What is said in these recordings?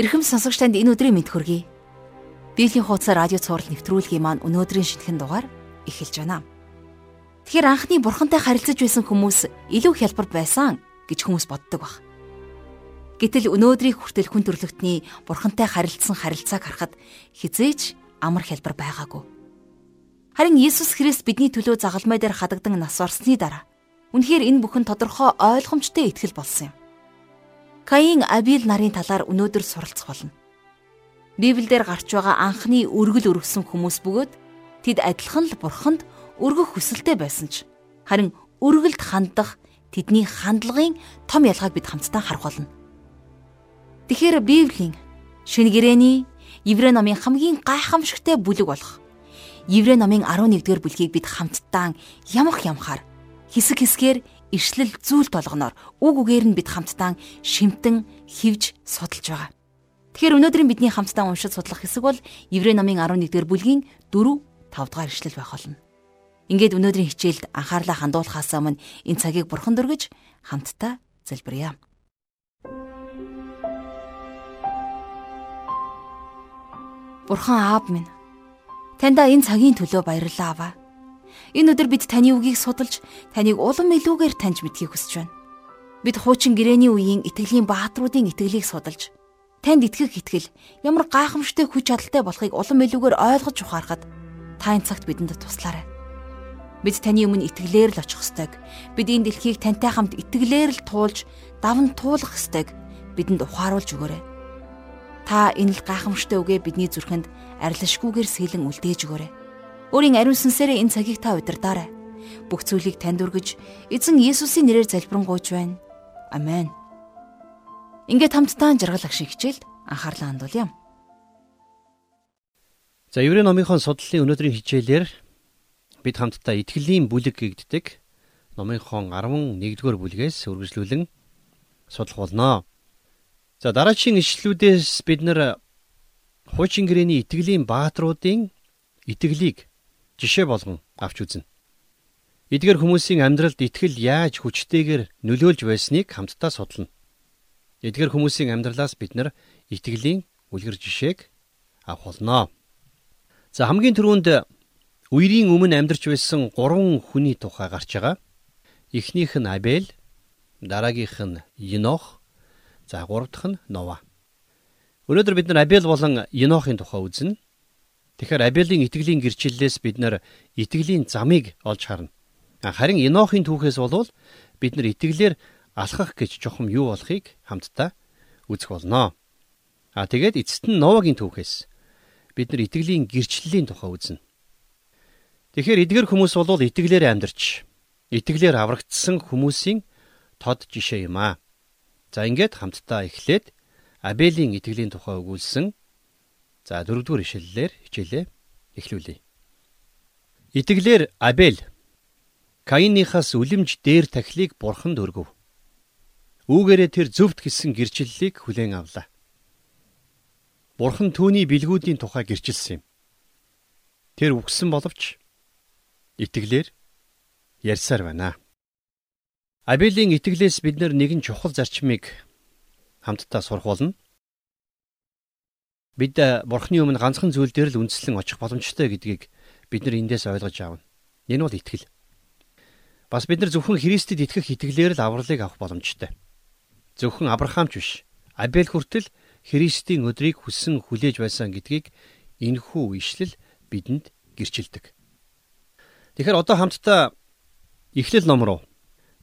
Ирхэм сонсогч танд энэ өдрийн мэд хүргэе. Библийн хуудас радио цаураар нэвтрүүлгийн маань өнөөдрийн шинэхэн дугаар эхэлж байна. Тэгэхээр анхны бурхантай харилцаж байсан хүмүүс илүү хялбар байсан гэж хүмүүс боддог баг. Гэтэл өнөөдрийг хүртэл хүн төрлөختний бурхантай харилцсан харилцааг харахад хизээч амар хялбар байгаагүй. Харин Иесус Христ бидний төлөө загалмай дээр хадагдан нас орсны дараа үнэхээр энэ бүхэн тодорхой ойлгомжтой итгэл болсон юм. Каин Абил нарын талаар өнөөдөр суралцах болно. Библиэлд гарч байгаа анхны өргөл өргөсөн хүмүүс бөгөөд тэд адилхан л бурханд өргөх хүсэлтэй байсан ч харин өргөлд хандах тэдний хандлагын том ялгааг бид хамтдаа харах болно. Тэгэхээр Библийн шинэ гэрээний Еврей номын хамгийн гайхамшигтай бүлэг болох Еврей номын 11-р бүлгийг бид хамтдаа ямах ямхаар хэсэг хэсгээр ишлэл зүйл толгоноор үг үгээр нь бид хамтдаа шимтэн хивж судалж байгаа. Тэгэхээр өнөөдрийн бидний хамтдаа уншиж судлах хэсэг бол Еврей номын 11-р бүлгийн 4 5 дугаар ишлэл байх болно. Ингээд өнөөдрийн хичээлд анхаарлаа хандуулахаас өмнө энэ цагийг бурхан дөргиж хамтдаа залбирая. Бурхан аав минь таньда энэ цагийн төлөө баярлалаа аваа. Энэ өдөр бид таны үгийг судалж, таныг улам илүүгээр таньж мэдхийг хүсэж байна. Бид хуучин гэрээний үеийн итгэлийн бааtruудын итгэлийг судалж, танд итгэх итгэл ямар гайхамшигтай хүч чадалтай болохыг улам илүүгээр ойлгож ухаарахад та энэ цагт бидэнд туслаарай. Бид таны өмнө итгэлээр л очих ёстойг. Бид энэ дэлхийг тантай хамт итгэлээр л туулж, давн туулах ёстойг бидэнд ухааруулж өгөөрэй. Та энэ л гайхамшигтай үгээ бидний зүрхэнд арилшгүйгээр сэлэн үлдээж өгөөрэй. Өөрийн ариун сүнсээрээ энэ цагийг та удирдаарай. Бүх зүйлийг танд өргөж, эзэн Есүсийн нэрээр залбирanгуйч байна. Амен. Ингээд хамтдаа жаргал ах шиг хичээлд анхаарлаа хандуулъя. За Еврей номынхон судлалын өнөөдрийн хичээлээр бид хамтдаа итгэлийн бүлэг гэгддэг номынхон 11-р бүлгээс үргэлжлүүлэн судлах болно. За дараагийн ишлүүдээс бид нар хуучин гэрээний итгэлийн бааtruудын итгэлийг жишээ болгон авч үзнэ. Эдгээр хүмүүсийн амьдралд итгэл яаж хүчтэйгээр нөлөөлж байсныг хамтдаа судлана. Эдгээр хүмүүсийн амьдралаас бид нар итгэлийн үлгэр жишээг авах болно. За хамгийн түрүүнд үерийн өмнө амьдарч байсан гурван хүний тухай гарч байгаа. Эхнийх нь Абель, дараагийнх нь Енох, за гурав дахь нь Нова. Өнөөдөр бид нар Абель болон Енохын тухай үзнэ. Тэгэхээр Абелийн итгэлийн гэрчлэлээс бид нар итгэлийн замыг олж харна. Харин Енохын түүхээс болвол бид нар итгэлээр алхах гэж чухам юу болохыг хамтдаа үзэх болно. А тэгээд эцэст нь Новагийн түүхээс бид нар итгэлийн гэрчлэлийн тухай үзнэ. Тэгэхээр эдгэр хүмүүс бол итгэлээр амьдарч итгэлээр аврагдсан хүмүүсийн тод жишээ юм аа. За ингээд хамтдаа эхлээд Абелийн итгэлийн тухай өгүүлсэн За дөрөвдүгээр ишлэлээр хичээлээ эхлүүлье. Итгэлээр Абель Каиныхаас үлэмж дээр тахлыг бурханд өргөв. Үүгээрээ тэр зөвхт гисэн гэрчлэлийг хүлээн авлаа. Бурхан түүний бэлгүүдийн тухай гэрчилсэн юм. Тэр үгсэн боловч итгэлээр ярьсаар байна. Абелийн итгэлээс бид нэгэн чухал зарчмыг хамтдаа сурах болно. Бид э, бурхны өмнө ганцхан зүйл дээр л үндэслэн очих боломжтой гэдгийг бид нар эндээс ойлгож аавна. Энэ бол итгэл. Бас бид нар зөвхөн Христэд итгэх итгэлээр л авралыг авах боломжтой. Зөвхөн Авраамч биш. Абель хүртэл Христийн өдрийг хүссэн хүлээж байсан гэдгийг энэхүү ишлэл бидэнд гэрчилдэг. Тэгэхээр одоо хамтдаа Эхлэл ном руу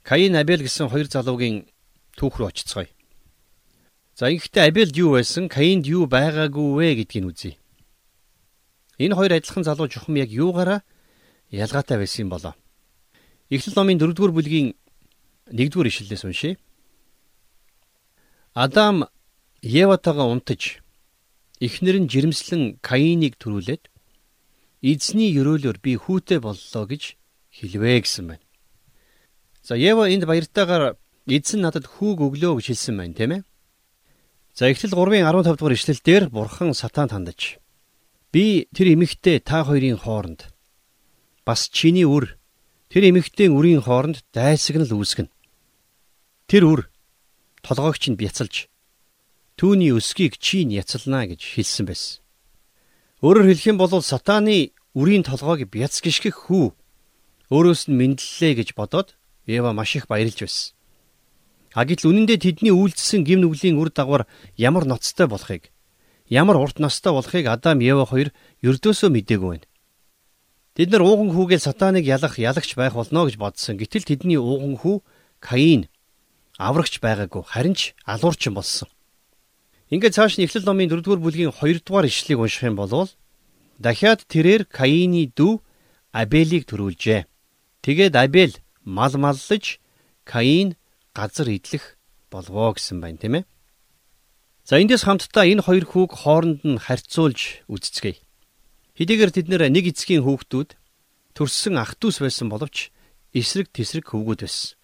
Каин Абель гэсэн хоёр залуугийн түүх рүү очицгаая. За ингэхдээ Абелд юу байсан, Каинд юу байгаагүй вэ гэдгийг үзье. Энэ хоёр адилхан залуу чухам яг юугаараа ялгаатай байсан юм болоо. Эхлэл номын 4-р бүлгийн 1-р ишлэлээс уншъя. Адам Еватагаа унтаж эхнэр нь жирэмслэн Каиныг төрүүлээд эзний өрөөлөөр би хүүтэй боллоо гэж хэлвэ гэсэн байна. За Ева энд баяртайгаар эзэн надад хүүг өглөө гэж хэлсэн байна, тийм ээ? За Эхлэл 3-ын 15 дугаар ишлэлдэр Бурхан сатаанд хандаж би тэр эмэгтэй та хоёрын хооронд бас чиний үр тэр эмэгтэйн үрийн хооронд дайсагнал үүсгэнэ. Тэр үр толгоогч нь бяцалж түүний өсгийг чи няцална гэж хэлсэн байсан. Өөрөөр хэлэх юм бол сатааны үрийн толгойг бяц гიშгэх хүү өөрөөс нь мэдлэлээ гэж бодоод Ева маш их баярлж байсан. А гэтэл үнэндээ тэдний үйлдэлсэн гим нүглийн үр дагавар ямар ноцтой болохыг ямар урт настай болохыг Адам Ева хоёр ердөөсөө мдээгүй байна. Тэд нар ууган хүүгээл сатаныг ялах ялагч байх болно гэж бодсон. Гэтэл тэдний ууган хүү Каин аврагч байгаагүй харин ч алуурчин болсон. Ингээд цааш нь Эхлэл номын 4-р бүлгийн 2-р ишлэгийг унших юм бол дахиад тэрээр Каины дүү Абелийг төрүүлжээ. Тэгээд Абель мал маллаж Каин газар идэх болвоо гэсэн байна тийм ээ. За эндээс хамтдаа энэ хоёр хүүг хооронд нь харьцуулж үзцгээе. Хэдийгээр тэд нэг эцгийн хүүхдүүд төрсөн ах トゥ ус байсан боловч эсрэг тесрэг хөвгүүд байсан.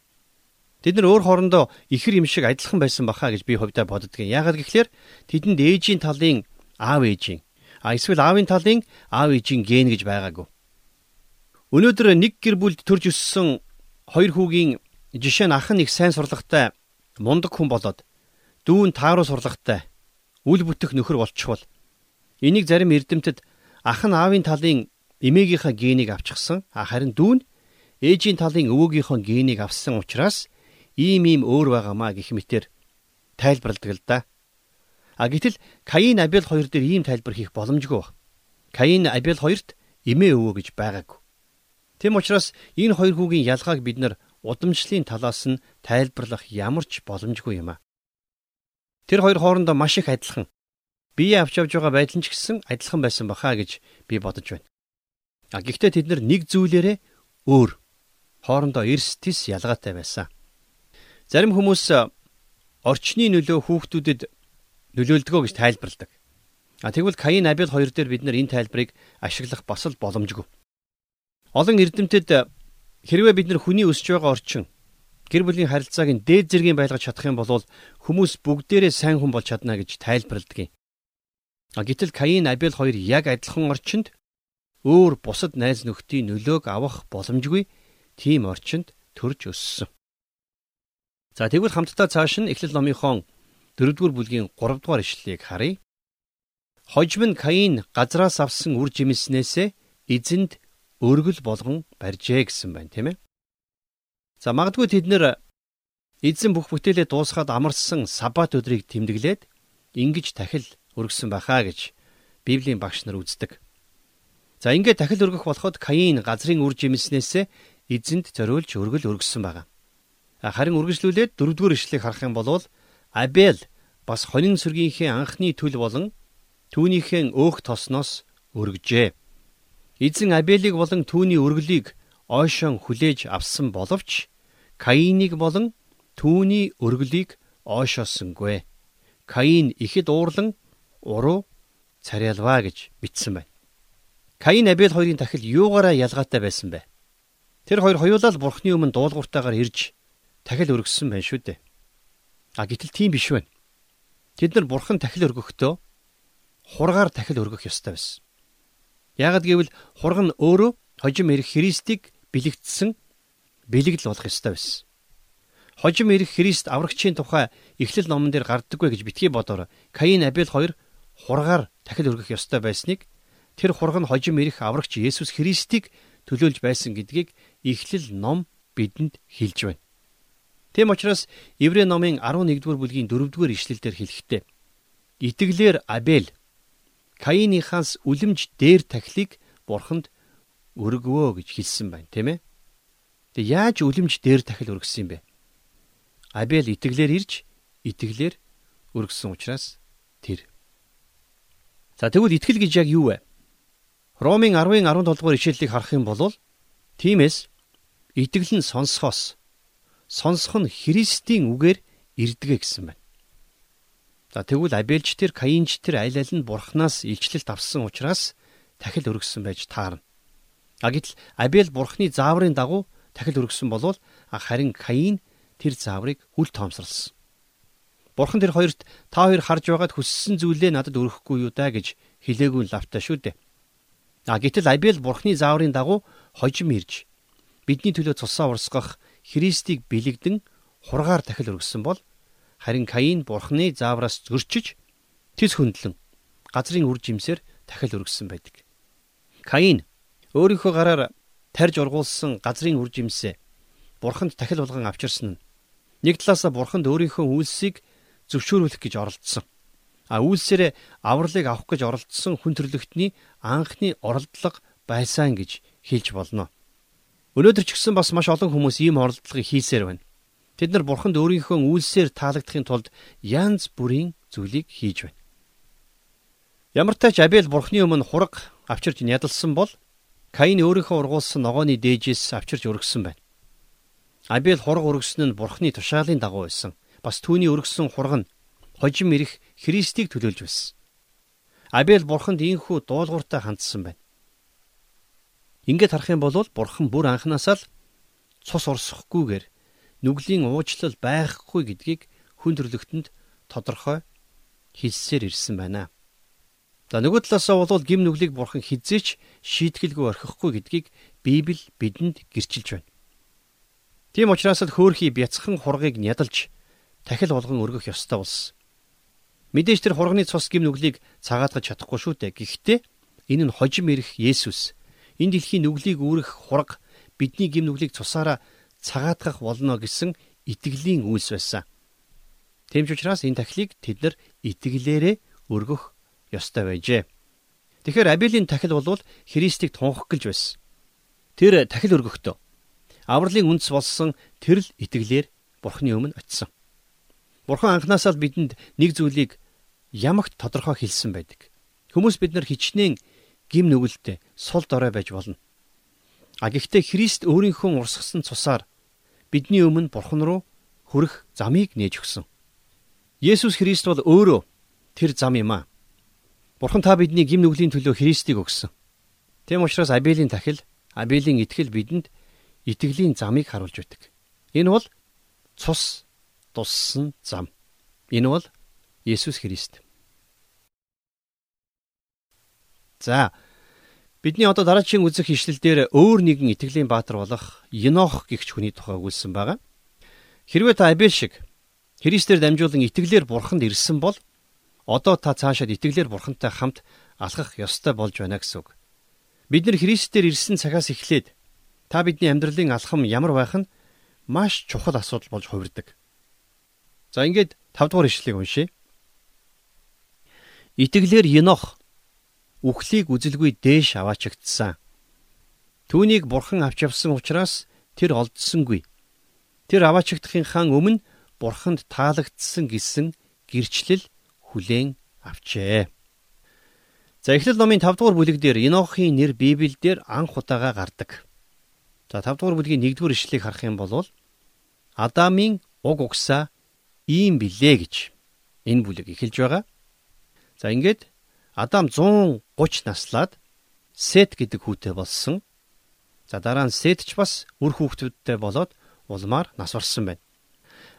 Тэд нар өөр хоорондоо ихэр юм шиг адилхан байсан баха гэж би хувьдаа боддгийн. Яагаад гэвэл тэдэнд ээжийн талын аав ээжийн а эсвэл аавын талын аав ээжийн ген гэж байгаагүй. Өнөөдөр нэг гэр бүлд төрж өссөн хоёр хүүгийн Жишээ нь ах нь их сайн сурлагатай мундаг хүн болоод дүүн тааруу сурлагатай үл бүтэх нөхөр болчихвол энийг зарим эрдэмтэд ах нь аавын талын эмээгийнхаа генийг авчихсан харин дүүн ээжийн талын өвөөгийнхөө генийг авсан учраас ийм ийм өөр байгаамаа гэх мэтэр тайлбарладаг л да. А гэтэл Каин Абель хоёр дээр ийм тайлбар хийх боломжгүй баг. Каин Абель хоёрт эмээ өвөө гэж байгаагүй. Тэм учраас энэ хоёр хүүгийн ялгааг бид нар удамшлын талаас нь тайлбарлах ямар ч боломжгүй юм а. Тэр хоёр хоорондоо маш их адилхан. Бие авч явж байгаа байдал нь ч гэсэн адилхан байсан баха гэж би бодож байна. А гэхдээ тэд нэг зүйлээрээ өөр хоорондоо эрс тис ялгаатай байсан. Зарим хүмүүс орчны нөлөө хүүхдүүдэд нөлөөлдгөө гэж тайлбарладаг. А тэгвэл Каин Абель хоёр дээр бид нар энэ тайлбарыг ашиглах бас л боломжгүй. Олон эрдэмтэд Хэрвээ бид нар хүний өсөж байгаа орчин гэр бүлийн харилцааг дээд зэргийн байлгаж чадах юм бол хүмүүс бүгдээрээ сайн хүн болж чадна гэж тайлбарладаг юм. Гэтэл Каин Абель хоёр яг адилхан орчинд өөр бусад найз нөхдийн нөлөөг авах боломжгүй тийм орчинд төрж өссөн. За тэгвэл хамтдаа цааш нь Эхлэл номынхон 4-р бүлгийн 3-р ишлэлийг харъя. Хожим нь Каин газраас авсан үр жимснээсээ эзэнд өргөл болгон барьжээ гэсэн байна тийм ээ. За магадгүй тэд нэр эзэн бүх бүтээлээ дуусгаад амарсан саббат өдрийг тэмдэглээд ингэж тахил өргөсөн байхаа гэж Библийн багш нар үздэг. За ингээд тахил өргөх болоход Каин газрын үр жимснээсээ эзэнд зориулж өргөл өргөсөн байгаа. Харин үргэлжлүүлээд дөрөвдүгээр ишлэгийг харах юм бол Абель бас хонин сүргийнхээ анхны төлөв болон түүнийхээ өөх тосноос өргөжээ. Эзэн Абелийг болон түүний өргөлийг ойшон хүлээж авсан боловч Каинийг болон түүний өргөлийг ойшоосонгүй. Каин ихэд уурлан уруу царайлваа гэж бичсэн байна. Каин Абель хоёрын тахил юугаараа ялгаатай байсан бэ? Тэр хоёр хоёулаа л бурхны өмнө дуулууртаагаар ирж тахил өргөссөн байна шүү дээ. А гэтэл тийм биш байна. Тэд нар бурхан тахил өргөхдөө хургаар тахил өргөх ёстой байсан. Яагад гэвэл хурган өөрөө хожим ирэх Христийг бэлэгдсэн бэлэгдэл болох ёстой байсан. Хожим ирэх Христ аврагчийн тухай Эхлэл номон дээр гардаггүй гэж битгий бодоор Каин Абель хоёр хургаар дахид өргөх ёстой байсныг тэр хурган хожим ирэх аврагч Есүс Христийг төлөөлж байсан гэдгийг Эхлэл ном бидэнд хэлж байна. Тэм учраас Еврей номын 11-р бүлгийн 4-р ишлэлдэр хэлэхдээ итгэлээр Абель Каинихаас үлэмж дээр тахлыг бурханд өргөвөө гэж хэлсэн байна, тийм ээ. Тэг яаж үлэмж дээр тахил өргөсөн юм бэ? Абель итгэлээр ирж итгэлээр өргөсөн учраас тэр. За тэгвэл итгэл гэж яг юу вэ? Ромын 10-ын 17 дугаар ишлэлийг харах юм бол тиймээс итгэл нь сонсохоос сонсох нь Христийн үгээр ирдэгэ гэсэн байна. За тэгвэл Абельч тэр Каинч тэр аль аль нь бурхнаас илчлэлт авсан учраас тахил өргөсөн байж таарна. А гэтэл Абель бурхны зааврын дагуу тахил өргөсөн болвол харин Каин тэр зааврыг үл тоомсорлсон. Бурхан тэр хоёрт та хоёр харж байгаад хүссэн зүйлээ надад өргөхгүй юу даа гэж хэлээгүй лавтай шүү дээ. А гэтэл Абель бурхны зааврын дагуу хожим ирж бидний төлөө цусаа урсгах Христийг бэлэгдэн хургаар тахил өргөсөн бол Харин Каин бурхны заавраас зөрчиж тис хөндлөн газрын үр жимсээр дахил өргөссөн байдаг. Каин өөрийнхөө гараар тарж ургуулсан газрын үр жимсээ бурханд дахил болгон авчирсан нь нэг талаасаа бурханд өөрийнхөө үйлсийг зөвшөөрүүлэх гэж оролдсон. А үйлсээрээ авралыг авах гэж оролдсон хүн төрлөختний анхны оролдлого байсан гэж хэлж болно. Өнөөдөр ч гэсэн бас маш олон хүмүүс ийм оролдлогыг хийсээр байна. Тэд нар бурханд өөрийнхөө үйлсээр таалагдахын тулд янз бүрийн зүйлийг хийж байна. Ямар ч тач Абель бурхны өмнө хураг авчирч ядалсан бол Каин өөрийнхөө ургуулсан ногооны дээжээс авчирч өргөсөн байна. Абель хураг өргөсөн нь бурхны тушаалын дагуу байсан. Бас түүний өргөсөн хураг нь хожим ирэх Христийг төлөөлж байсан. Абель бурханд ийхүү дуулууртай хандсан байна. Ингээд харах юм бол бурхан бүр анханасаа л цус урсахгүйгээр нүглийн уучлал байхгүй гэдгийг хүн төрлөختөнд тодорхой хэлсээр ирсэн байна. За нөгөө талаасаа бол гим нүглийг бурхан хизээч шийтгэлгүй орхихгүй гэдгийг Библи бидэнд гэрчилж байна. Тийм учраас л хөөхий бяцхан хургийг нядалж дахил болгон өргөх ёстой болсон. Мэдээж тэр хурганы цус гим нүглийг цагаатгаж чадахгүй шүү дээ. Гэхдээ энэ нь хожим ирэх Есүс энэ дэлхийн нүглийг үүрэх хураг бидний гим нүглийг цусаараа цагаатгах болно гэсэн итгэлийн үйлс байсан. Тэмч учраас энэ тахилыг тэд нар итгэлээрээ өргөх ёстой байжээ. Тэгэхээр Абелийн тахил бол Христийг тунхаг гэлж байсан. Тэр тахил өргөхдөө авралын үндэс болсон тэрл итгэлээр Бурхны өмнө очисон. Бурхан анханасаа л бидэнд нэг зүйлийг ямагт тодорхой хэлсэн байдаг. Хүмүүс бид нар хичнээн гим нүгэлтэй сул дорой байж болно. А гэхдээ Христ өөрийнхөө урсгасан цусаар бидний өмнө Бурхан руу хүрэх замыг нээж өгсөн. Есүс Христ бол өөрөө тэр зам юм а. Бурхан та бидний гим нүглийн төлөө Христийг өгсөн. Тэм учраас Абелийн тахил, Абелийн итгэл бидэнд итгэлийн замыг харуулж байдаг. Энэ бол цус туссан зам. Энэ бол Есүс Христ. За бидний одоо дараагийн үзэх ишлэл дээр өөр нэгэн итгэлийн баатар болох Енох гихч хүний тухай өгүүлсэн байгаа. Хэрвээ та Абель шиг Христээр дамжуулан итгэлээр бурханд ирсэн бол одоо та цаашаад итгэлээр бурхантай хамт алхах ёстой болж байна гэсэн үг. Бид нар Христээр ирсэн цагаас эхлээд та бидний амьдралын алхам ямар байх нь маш чухал асуудал болж хувирдаг. За ингээд 5 дугаар ишлэгийг уншъя. Итгэлээр Енох үхлийг үзэлгүй дээш аваачигдсан. Түүнийг бурхан авч явсан учраас тэр олдсонгүй. Тэр аваачигдахынхаа өмнө бурханд таалагдсан гэсэн гэрчлэл хүлээн авчээ. За Эхлэл номын 5 дугаар бүлэг дээр Енохын нэр Библиэлд анх удаага гардаг. За 5 дугаар бүлгийн 1 дугаар ишлэгийг харах юм бол Адамын уг угсаа ийм билээ гэж энэ бүлэг эхэлж байгаа. За ингээд Адам 130 наслаад Сет гэдэг хүүтэй болсон. За дараа нь Сет ч бас үр хүүхдүүдтэй болоод улмаар нас барсан байна.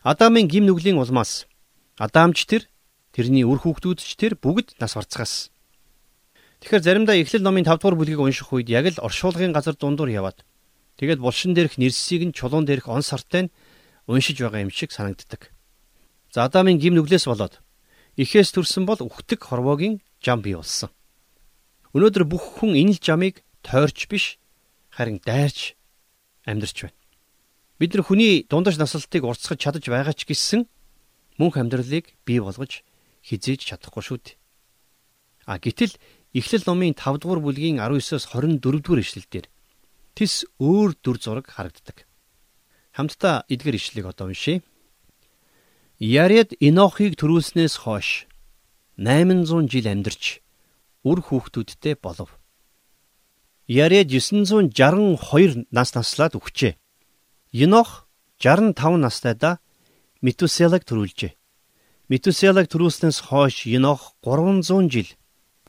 Адамын гим нүглийн улмаас Адамч тэр тэрний үр хүүхдүүд ч тэр бүгд нас барцгаас. Тэгэхээр заримдаа Эхлэл номын 5 дугаар бүлгийг унших үед яг л оршуулгын газар дундуур яваад тэгээд булшин дээрх нэрсийг нь чулуун дээрх он сартай нь уншиж байгаа юм шиг санагддаг. За Адамын гим нүглээс болоод Ихээс төрсөн бол үхтэг хорвоогийн жам бий болсон. Өнөөдөр бүх хүн энэ л жамыг тойрч биш харин дайрч амьдрч байна. Бид нар хүний дундаж наслалтыг уртсгаж чадаж байгаа ч гэсэн мөнх амьдралыг бий болгож хизээж чадахгүй шүү дээ. А гítэл Эхлэл номын 5 дугаар бүлгийн 19-оос 24 дугаар ишлэлдэр тис өөр дүр зураг харагддаг. Хамтдаа эдгээр ишлэлийг одоо уншийе. Ярэд Энохыг төрүүлснээс хойш 800 жил амьдарч үр хүүхдүүдтэй болов. Ярэд 962 нас наслаад өгчээ. Енох 65 настайдаа Метуселаг төрүүлжээ. Метуселаг төрүүлснээс хойш Енох 300 жил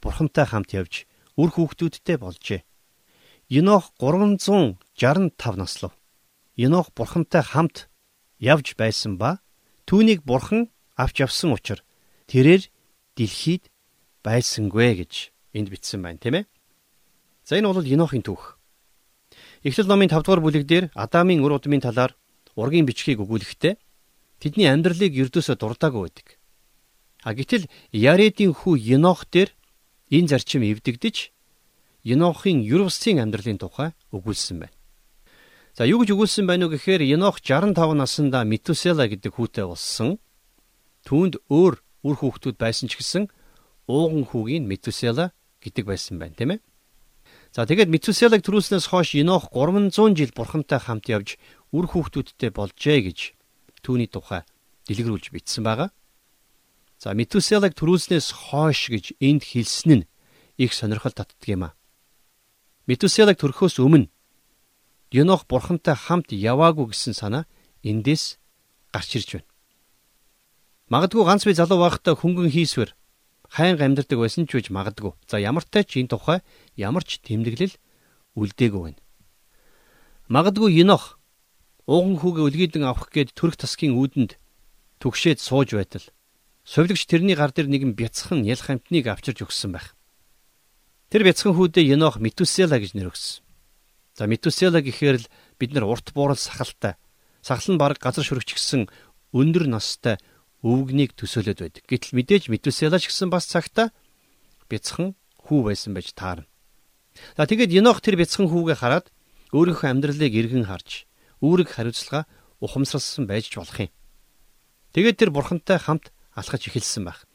Бурхантай хамт явж үр хүүхдүүдтэй болжээ. Енох 365 наслав. Енох Бурхантай хамт явж байсан ба түүнийг Бурхан авч явсан учраас тэрээр дэлхийд байсангүй гэж энд бичсэн байна тийм ээ. За энэ бол Енохын түүх. Эхлэл номын 5 дугаар бүлэг дээр Адамын үр удмын талаар ургийн бичгийг өгүүлэхдээ тэдний амьдралыг ердөөсө дурдаагүй байдаг. А гэтэл Яредийн хүү Енох дээр энэ зарчим эвдэгдэж Енохын Юрвсын амьдралын тухай өгүүлсэн байна. За юу гэж өгүүлсэн байна уу гэхээр Енох 65 наснда Метусела гэдэг хүүтэй болсон. Түүнд өөр үр хүүхдүүд байсан ч гэсэн ууган хүүгийн Метусела гэдэг байсан байна, тийм ээ. За тэгээд Метуселаг төрүүлснээс хойш Енох 300 жил бурхантай хамт явж үр хүүхдүүдтэй болжээ гэж түүний тухай дэлгэрүүлж бичсэн байгаа. За Метуселаг төрүүлснээс хойш гэж энд хэлсэн нь их сонирхол татдаг юм а. Метуселаг төрөхөөс өмнө Енох бурхантай хамт яваагүй гэсэн санаа эндээс гарч ирж байна. Магадгүй ганц би залуу байхдаа хөнгөн хийсвэр хайнга амьдардаг байсан ч үж магадгүй. За ямар ч тач энэ тухай ямар ч тэмдэглэл үлдээгүй байна. Магадгүй Енох ууган хүүгээ үлгийдэн авах гээд төрөх тасгийн үүдэнд түгшээд сууж байтал Совилогч тэрний гар дээр нэгэн бяцхан ялх амтныг авчирж өгсөн байх. Тэр бяцхан хүүдээ Енох Метусела гэж нэр өгсөн. За Метусела гэхээр л бид нар урт буурал сахалтай, сахал нь баг газар шүргчгсэн өндөр настай өвгнийг төсөөлөд байдаг. Гэтэл мэдээж Метусела ч гэсэн бас цагта бяцхан хүү байсан байж таарна. За тэгээд Енох тэр бяцхан хүүгээ хараад өөрийнхөө амьдралыг эргэн харж үүрэг хариуцлага ухамсарласан байж болох юм. Тэгээд тэр бурхантай хамт алхаж эхэлсэн байх.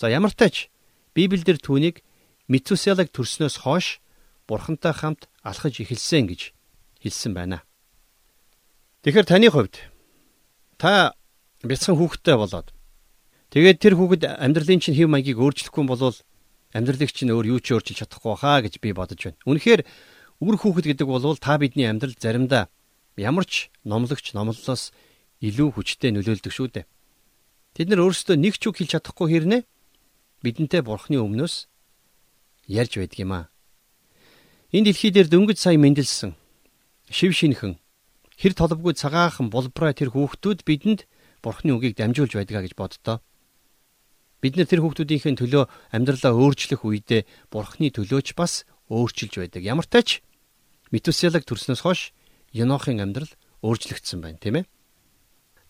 За ямар тач Библиэлд түүнийг Метуселаг төрснөөс хойш Бурхантай хамт алхаж эхэлсэн гэж хэлсэн байна. Тэгэхээр таны хувьд та бяцхан хүүхэдтэй болоод тэгээд тэр хүүхэд амьдралын чинь хэв маягийг өөрчлөхгүй бол амьдралыг чинь өөр юу ч өөрчилж чадахгүй хаа гэж би бодож байна. Үнэхээр үр хүүхэд гэдэг бол та бидний амьдрал заримдаа ямар ч номлогч номлолоос илүү хүчтэй нөлөөлдөг шүү дээ. Тэд нар өөрсдөө нэг ч үг хэлж чадахгүй хэрнээ бидэнтэй бурхны өмнөөс ярьж байдаг юм аа. Энэ дэлхий дээр дөнгөж сая мэндэлсэн шив шинхэн хэр толбгүй цагаахан булбраа тэр хүүхдүүд бидэнд бурхны үгийг дамжуулж байдгаа гэж боддоо. Бид нэр тэр хүүхдүүдийн төлөө амьдралаа өөрчлөх үедээ бурхны төлөөч бас өөрчилж байдаг. Ямар тач Метуселаг төрснөөс хойш Енохын амьдрал өөрчлөгдсөн байна, тийм ээ.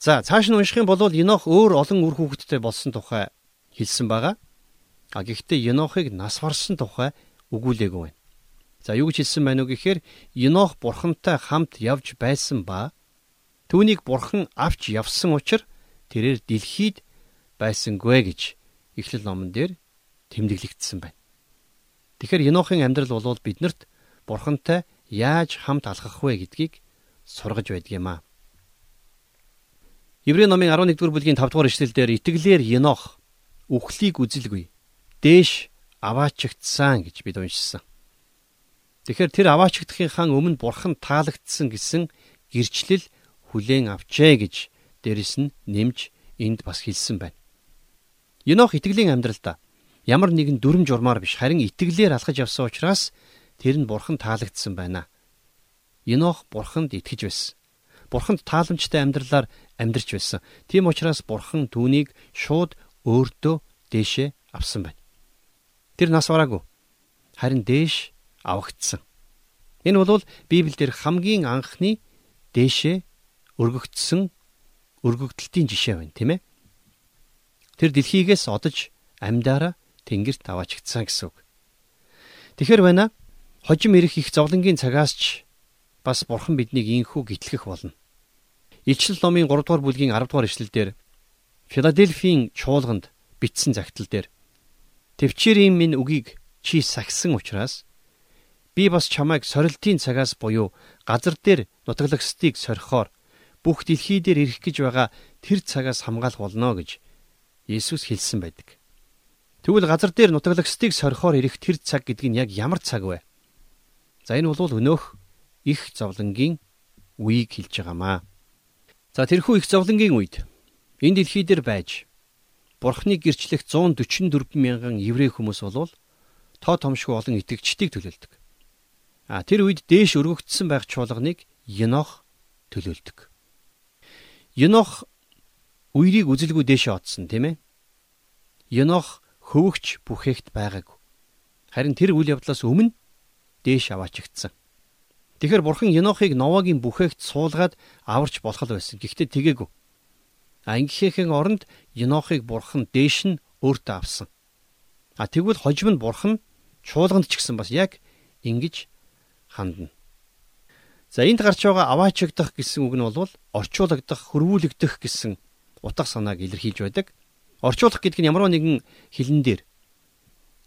За цааш нь унших юм бол Енох өөр олон үр хүүхэдтэй болсон тухай хэлсэн байгаа. А гэхдээ Енохыг нас барсан тухай өгүүлээгүй байна. За юу гэж хэлсэн байна уу гэхээр Енох бурхантай хамт явж байсан ба түүнийг бурхан авч явсан учраас тэрээр дэлхийд байсангүй гэж Эхлэл номон дээр тэмдэглэгдсэн байна. Тэгэхээр Енохын амьдрал бол биднэрт бурхантай яаж хамт алхах вэ гэдгийг сургаж байдаг юм аа. Еврей номын 11-р бүлгийн 5-р эшлэлдэр итгэлээр Енох үхлийг үзэлгүй дээш аваачигдсан гэж бид уншсан. Тэгэхээр тэр аваачигдахын өмнө бурхан таалагдсан гэсэн гэрчлэл хүлээн авчээ гэж дээрэс нь нэмж энд бас хэлсэн байна. Енох итгэлийн амьдралдаа ямар нэгэн дүрм журмаар биш харин итгэлээр алхаж явсан учраас тэр нь бурхан таалагдсан байна. Енох бурханд итгэж байсан. Бурханд тааламжтай амьдралаар амьдарч байсан. Тийм учраас Бурхан түүнийг шууд өөртөө дээшээ авсан байна. Тэр нас бараагүй. Харин дээш авагдсан. Энэ бол Библиэлд хамгийн анхны дээшээ өргөгдсөн өргөгдөлтийн жишээ байна, тийм ээ. Тэр дэлхийгээс одож амьдаараа тэнгэрт аваачигдсан гэсэн үг. Тэгэхэр байна. Хожим ирэх их зовлонгийн цагаас ч бас бурхан биднийг инхүү гитлгэх болно. Илчил номын 3 дугаар бүлгийн 10 дугаар эшлэлдэр Филадельфийн чуулганд бичсэн загтал дээр Төвчээрийн минь үгийг чи сахисан учраас би бас чамайг сорилтын цагаас буюу газар дээр нутаглагсдыг сорихоор бүх дэлхий дээр ирэх гэж байгаа тэр цагаас хамгаалах болно гэж Есүс хэлсэн байдаг. Тэгвэл газар дээр нутаглагсдыг сорихоор ирэх тэр цаг гэдэг нь яг ямар цаг вэ? За энэ бол өнөөх их зовлонгийн үеийг хэлж байгаамаа. За тэрхүү их зовлонгийн үед энэ дэлхий дээр байж Бурхныг гэрчлэх 144 мянган еврей хүмүүс болвол тоо томшгүй олон итгэгчдийг төлөөлдөг. А тэр үед дээш өргөгдсөн байх чуулганыг Енох төлөөлдөг. Енох үерийг үзэлгүй дээшээ одсон тийм ээ. Енох хөвөгч бүхээгт байгаагүй. Харин тэр үйл явдлаас өмнө дээш аваачигдсан. Тэгэхэр бурхан Енохыг Новагийн бүхээгт суулгаад аварч болох байсан. Гэхдээ тэгээгүй. ангийнхээхэн оронд Енохыг бурхан дээш нь өөртөө авсан. А тэгвэл хожим нь бурхан чуулганд ч гэсэн бас яг ингэж хандна. За энд гарч байгаа аваачигдах гэсэн үг нь бол орчуулагдах, хөрвүүлэгдэх гэсэн утга санааг илэрхийлж байдаг. Орчуулах гэдэг нь ямар нэгэн хилэн дээр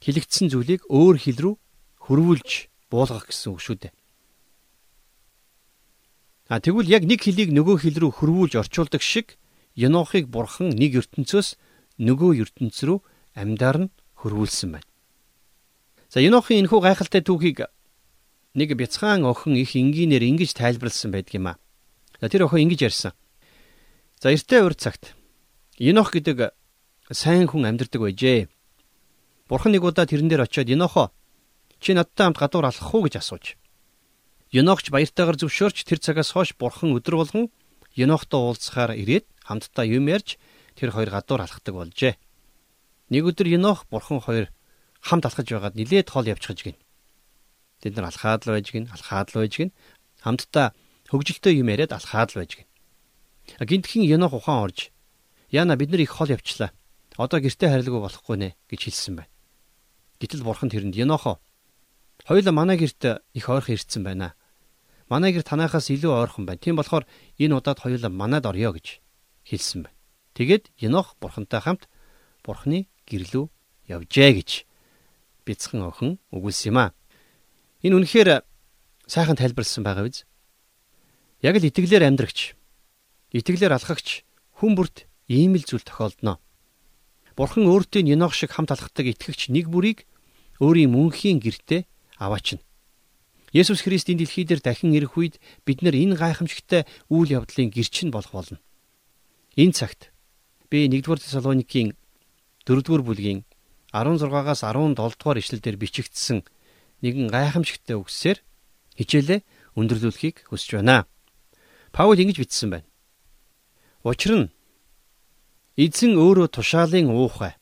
хилэгдсэн зүйлийг өөр хил рүү хөрвүүлж буулгах гэсэн үг шүү дээ. А тэгвэл яг нэг хилийг нөгөө хил рүү хөрвүүлж орчуулдаг шиг Енохыг бурхан нэг ертөнцөөс нөгөө ертөнц рүү амьдаар нь хөрвүүлсэн байна. За Енохын энэхүү гайхалтай түүхийг нэг бяцхан охин их энгийнээр ингэж тайлбарлсан байдаг юм а. За тэр охин ингэж ярьсан. За эртээ урд цагт Енох гэдэг сайн хүн амьдардаг байжээ. Бурхан нэг удаа тэрэн дээр очиод Енохо чи надтай хамт гадуур алхах уу гэж асууж. Енохч баяртайгаар зөвшөөрч тэр цагаас хойш бурхан өдөр болгон Енохтой уулзахаар ирээд хамтдаа юм ярьж тэр хоёр гадуур алхдаг болжээ. Нэг өдөр Енох бурхан хоёр хамт алхаж байгаад нилээд хоол явчихж гин. Тэд нар алхаад л байж гин, алхаад л байж гин. Хамтдаа хөгжилтэй юм яриад алхаад л байж гин. Гинтхэн Енох ухаан орж Яна бид нар их хоол явчлаа. Одоо гэртээ харилгүй болохгүй нэ гэж хэлсэн байна. Гэтэл бурхан тэрэнд Енохо хоёулаа манай гэрт их ойрхон ирсэн байна. Манай гэр танахаас илүү ойрхон байна. Тийм болохоор энэ удаад хоёулаа манад орё гэж хэлсэн байна. Тэгээд Енох бурхантай хамт бурхны гэрлүү явжээ гэж бяцхан охин өгүүлсэн юм а. Энэ үнэхээр сайхан тайлбарлсан байгаа биз? Яг л итгэлээр амьдрагч, итгэлээр алхагч хүн бүрт ийм л зүйл тохиолдно. Бурхан өөртөө Енох шиг хамт алхдаг итгэгч нэг бүрийг өөрийн мөнхийн гертэ аваачна. Есүс Христ энэ дэлхий дээр дахин ирэх үед бид нар энэ гайхамшигтай үйл явдлын гэрчин болох болно. Энэ цагт би 1-р Тесалоникийн 4-р бүлгийн 16-аас 17 дугаар ишлэлдэр бичигдсэн нэгэн гайхамшигтай үгсээр хичээлээ өндөрлүүлэхийг хүсэж байна. Паул ингэж бичсэн байна. Учир нь эзэн өөрөө тушаалын уухай.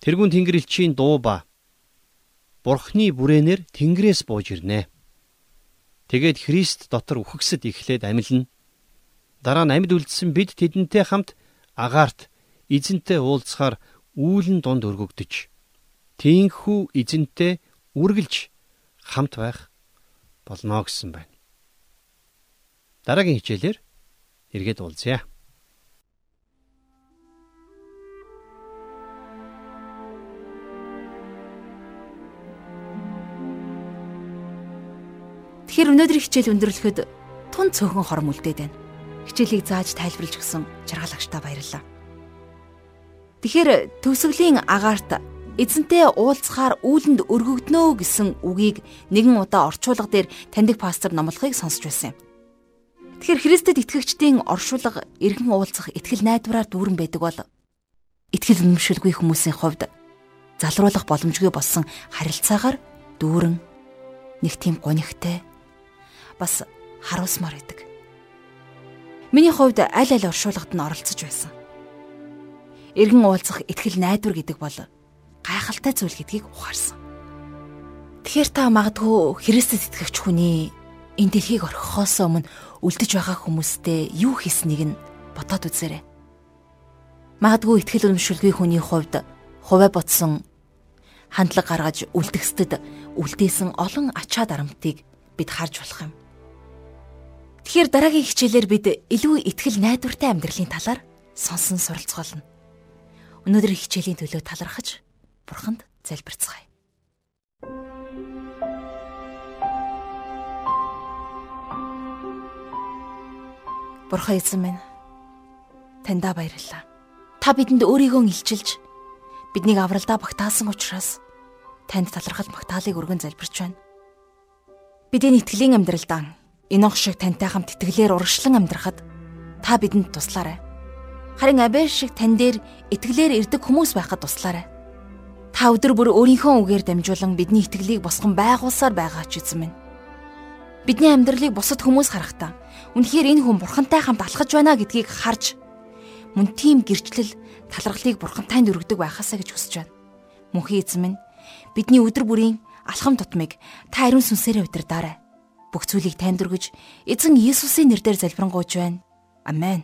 Тэрүүн тэнгэрлэгчийн дуу ба Бурхны бүрээнээр Тэнгэрээс бууж ирнэ. Тэгээд Христ дотор үхгсэд эхлээд амилна. Дараа нь амьд үлдсэн бид тэдэнтэй хамт агаарт эзэнтэй уулзахаар үүлэн дунд өргөгдөж тийхүү эзэнтэй үргэлж хамт байх болно гэсэн байна. Дараагийн хичээлээр эргээд уулзъя. Тэгэхээр өнөөдрийн хичээл өндөрлөхөд тун цөөхөн хором үлдээд байна. Хичээлийг зааж тайлбарлаж өгсөн жаргалагчтай баярлалаа. Тэгэхээр төгсгөлийн агаарт эзэнтэй уулзахаар үүлэнд өргөгднөө гэсэн үгийг нэгэн удаа орчуулга дээр таньдаг пастор номлохыг сонсч байсан юм. Тэгэхээр Христэд итгэгчдийн оршуулга эргэн уулзах итгэл найдвараар дүүрэн байдаг бол итгэл үнэмшилгүй хүмүүсийн хувьд залруулах боломжгүй болсон харилцаагаар дүүрэн нэг тийм гонигтай бас харуулсмаар байдаг. Миний хувьд аль аль оршуулгад нь оролцож байсан. Иргэн уулзах ихтгэл найдвар гэдэг бол гайхалтай зүйл гэдгийг ухаарсан. Тэгэхээр та магадгүй Христэд итгэгч хүний энэ дэлхийг орхихоос өмнө үлдэж байгаа хүмүүстэй юу хийснийг нь бодоод үзээрэй. Магадгүй ихтгэл өнөмшөлгүй хүний хувьд хуваа ботсон хандлага гаргаж үлдгэстэд үлдээсэн олон ачаа дарамтыг бид харж болох юм. Тэгэхээр дараагийн хичээлээр бид илүү ихтгэл найдвартай амьдралын талаар сонсон суралцгаална. Өнөөдрийн хичээлийн төлөө талархаж Бурханд залбирцгаая. Бурхан эзэн минь таньда баярлалаа. Та бидэнд өөрийгөө илчилж биднийг авралдаа багтаасан учраас танд талархал магтаалыг өргөн залбирч байна. Бидний итгэлийн амьдралдаа Энох шиг тантай хамт итгэлээр урагшлан амьдрахад та бидэнд туслаарай. Харин Абель шиг тань дээр итгэлээр ирдэг хүмүүс байхад туслаарай. Та өдөр бүр өөрийнхөө үгээр дамжуулан бидний итгэлийг босгон байгуулсаар байгаа ч эзэн минь. Бидний амьдралыг бусад хүмүүс харахтаа үнэхээр энэ хүн бурхантай хамт алхаж байна гэдгийг харж мөн тийм гэрчлэл талархлыг бурхан танд өргөдөг байхасаа гэж хүсэж байна. Мөнхийн эзэн минь бидний өдөр бүрийн алхам тутмыг та ариун сүнсээрээ удирдаарай бүх зүйлийг танд өргөж эзэн Иесусийн нэрээр залбирanгуйж байна. Амен.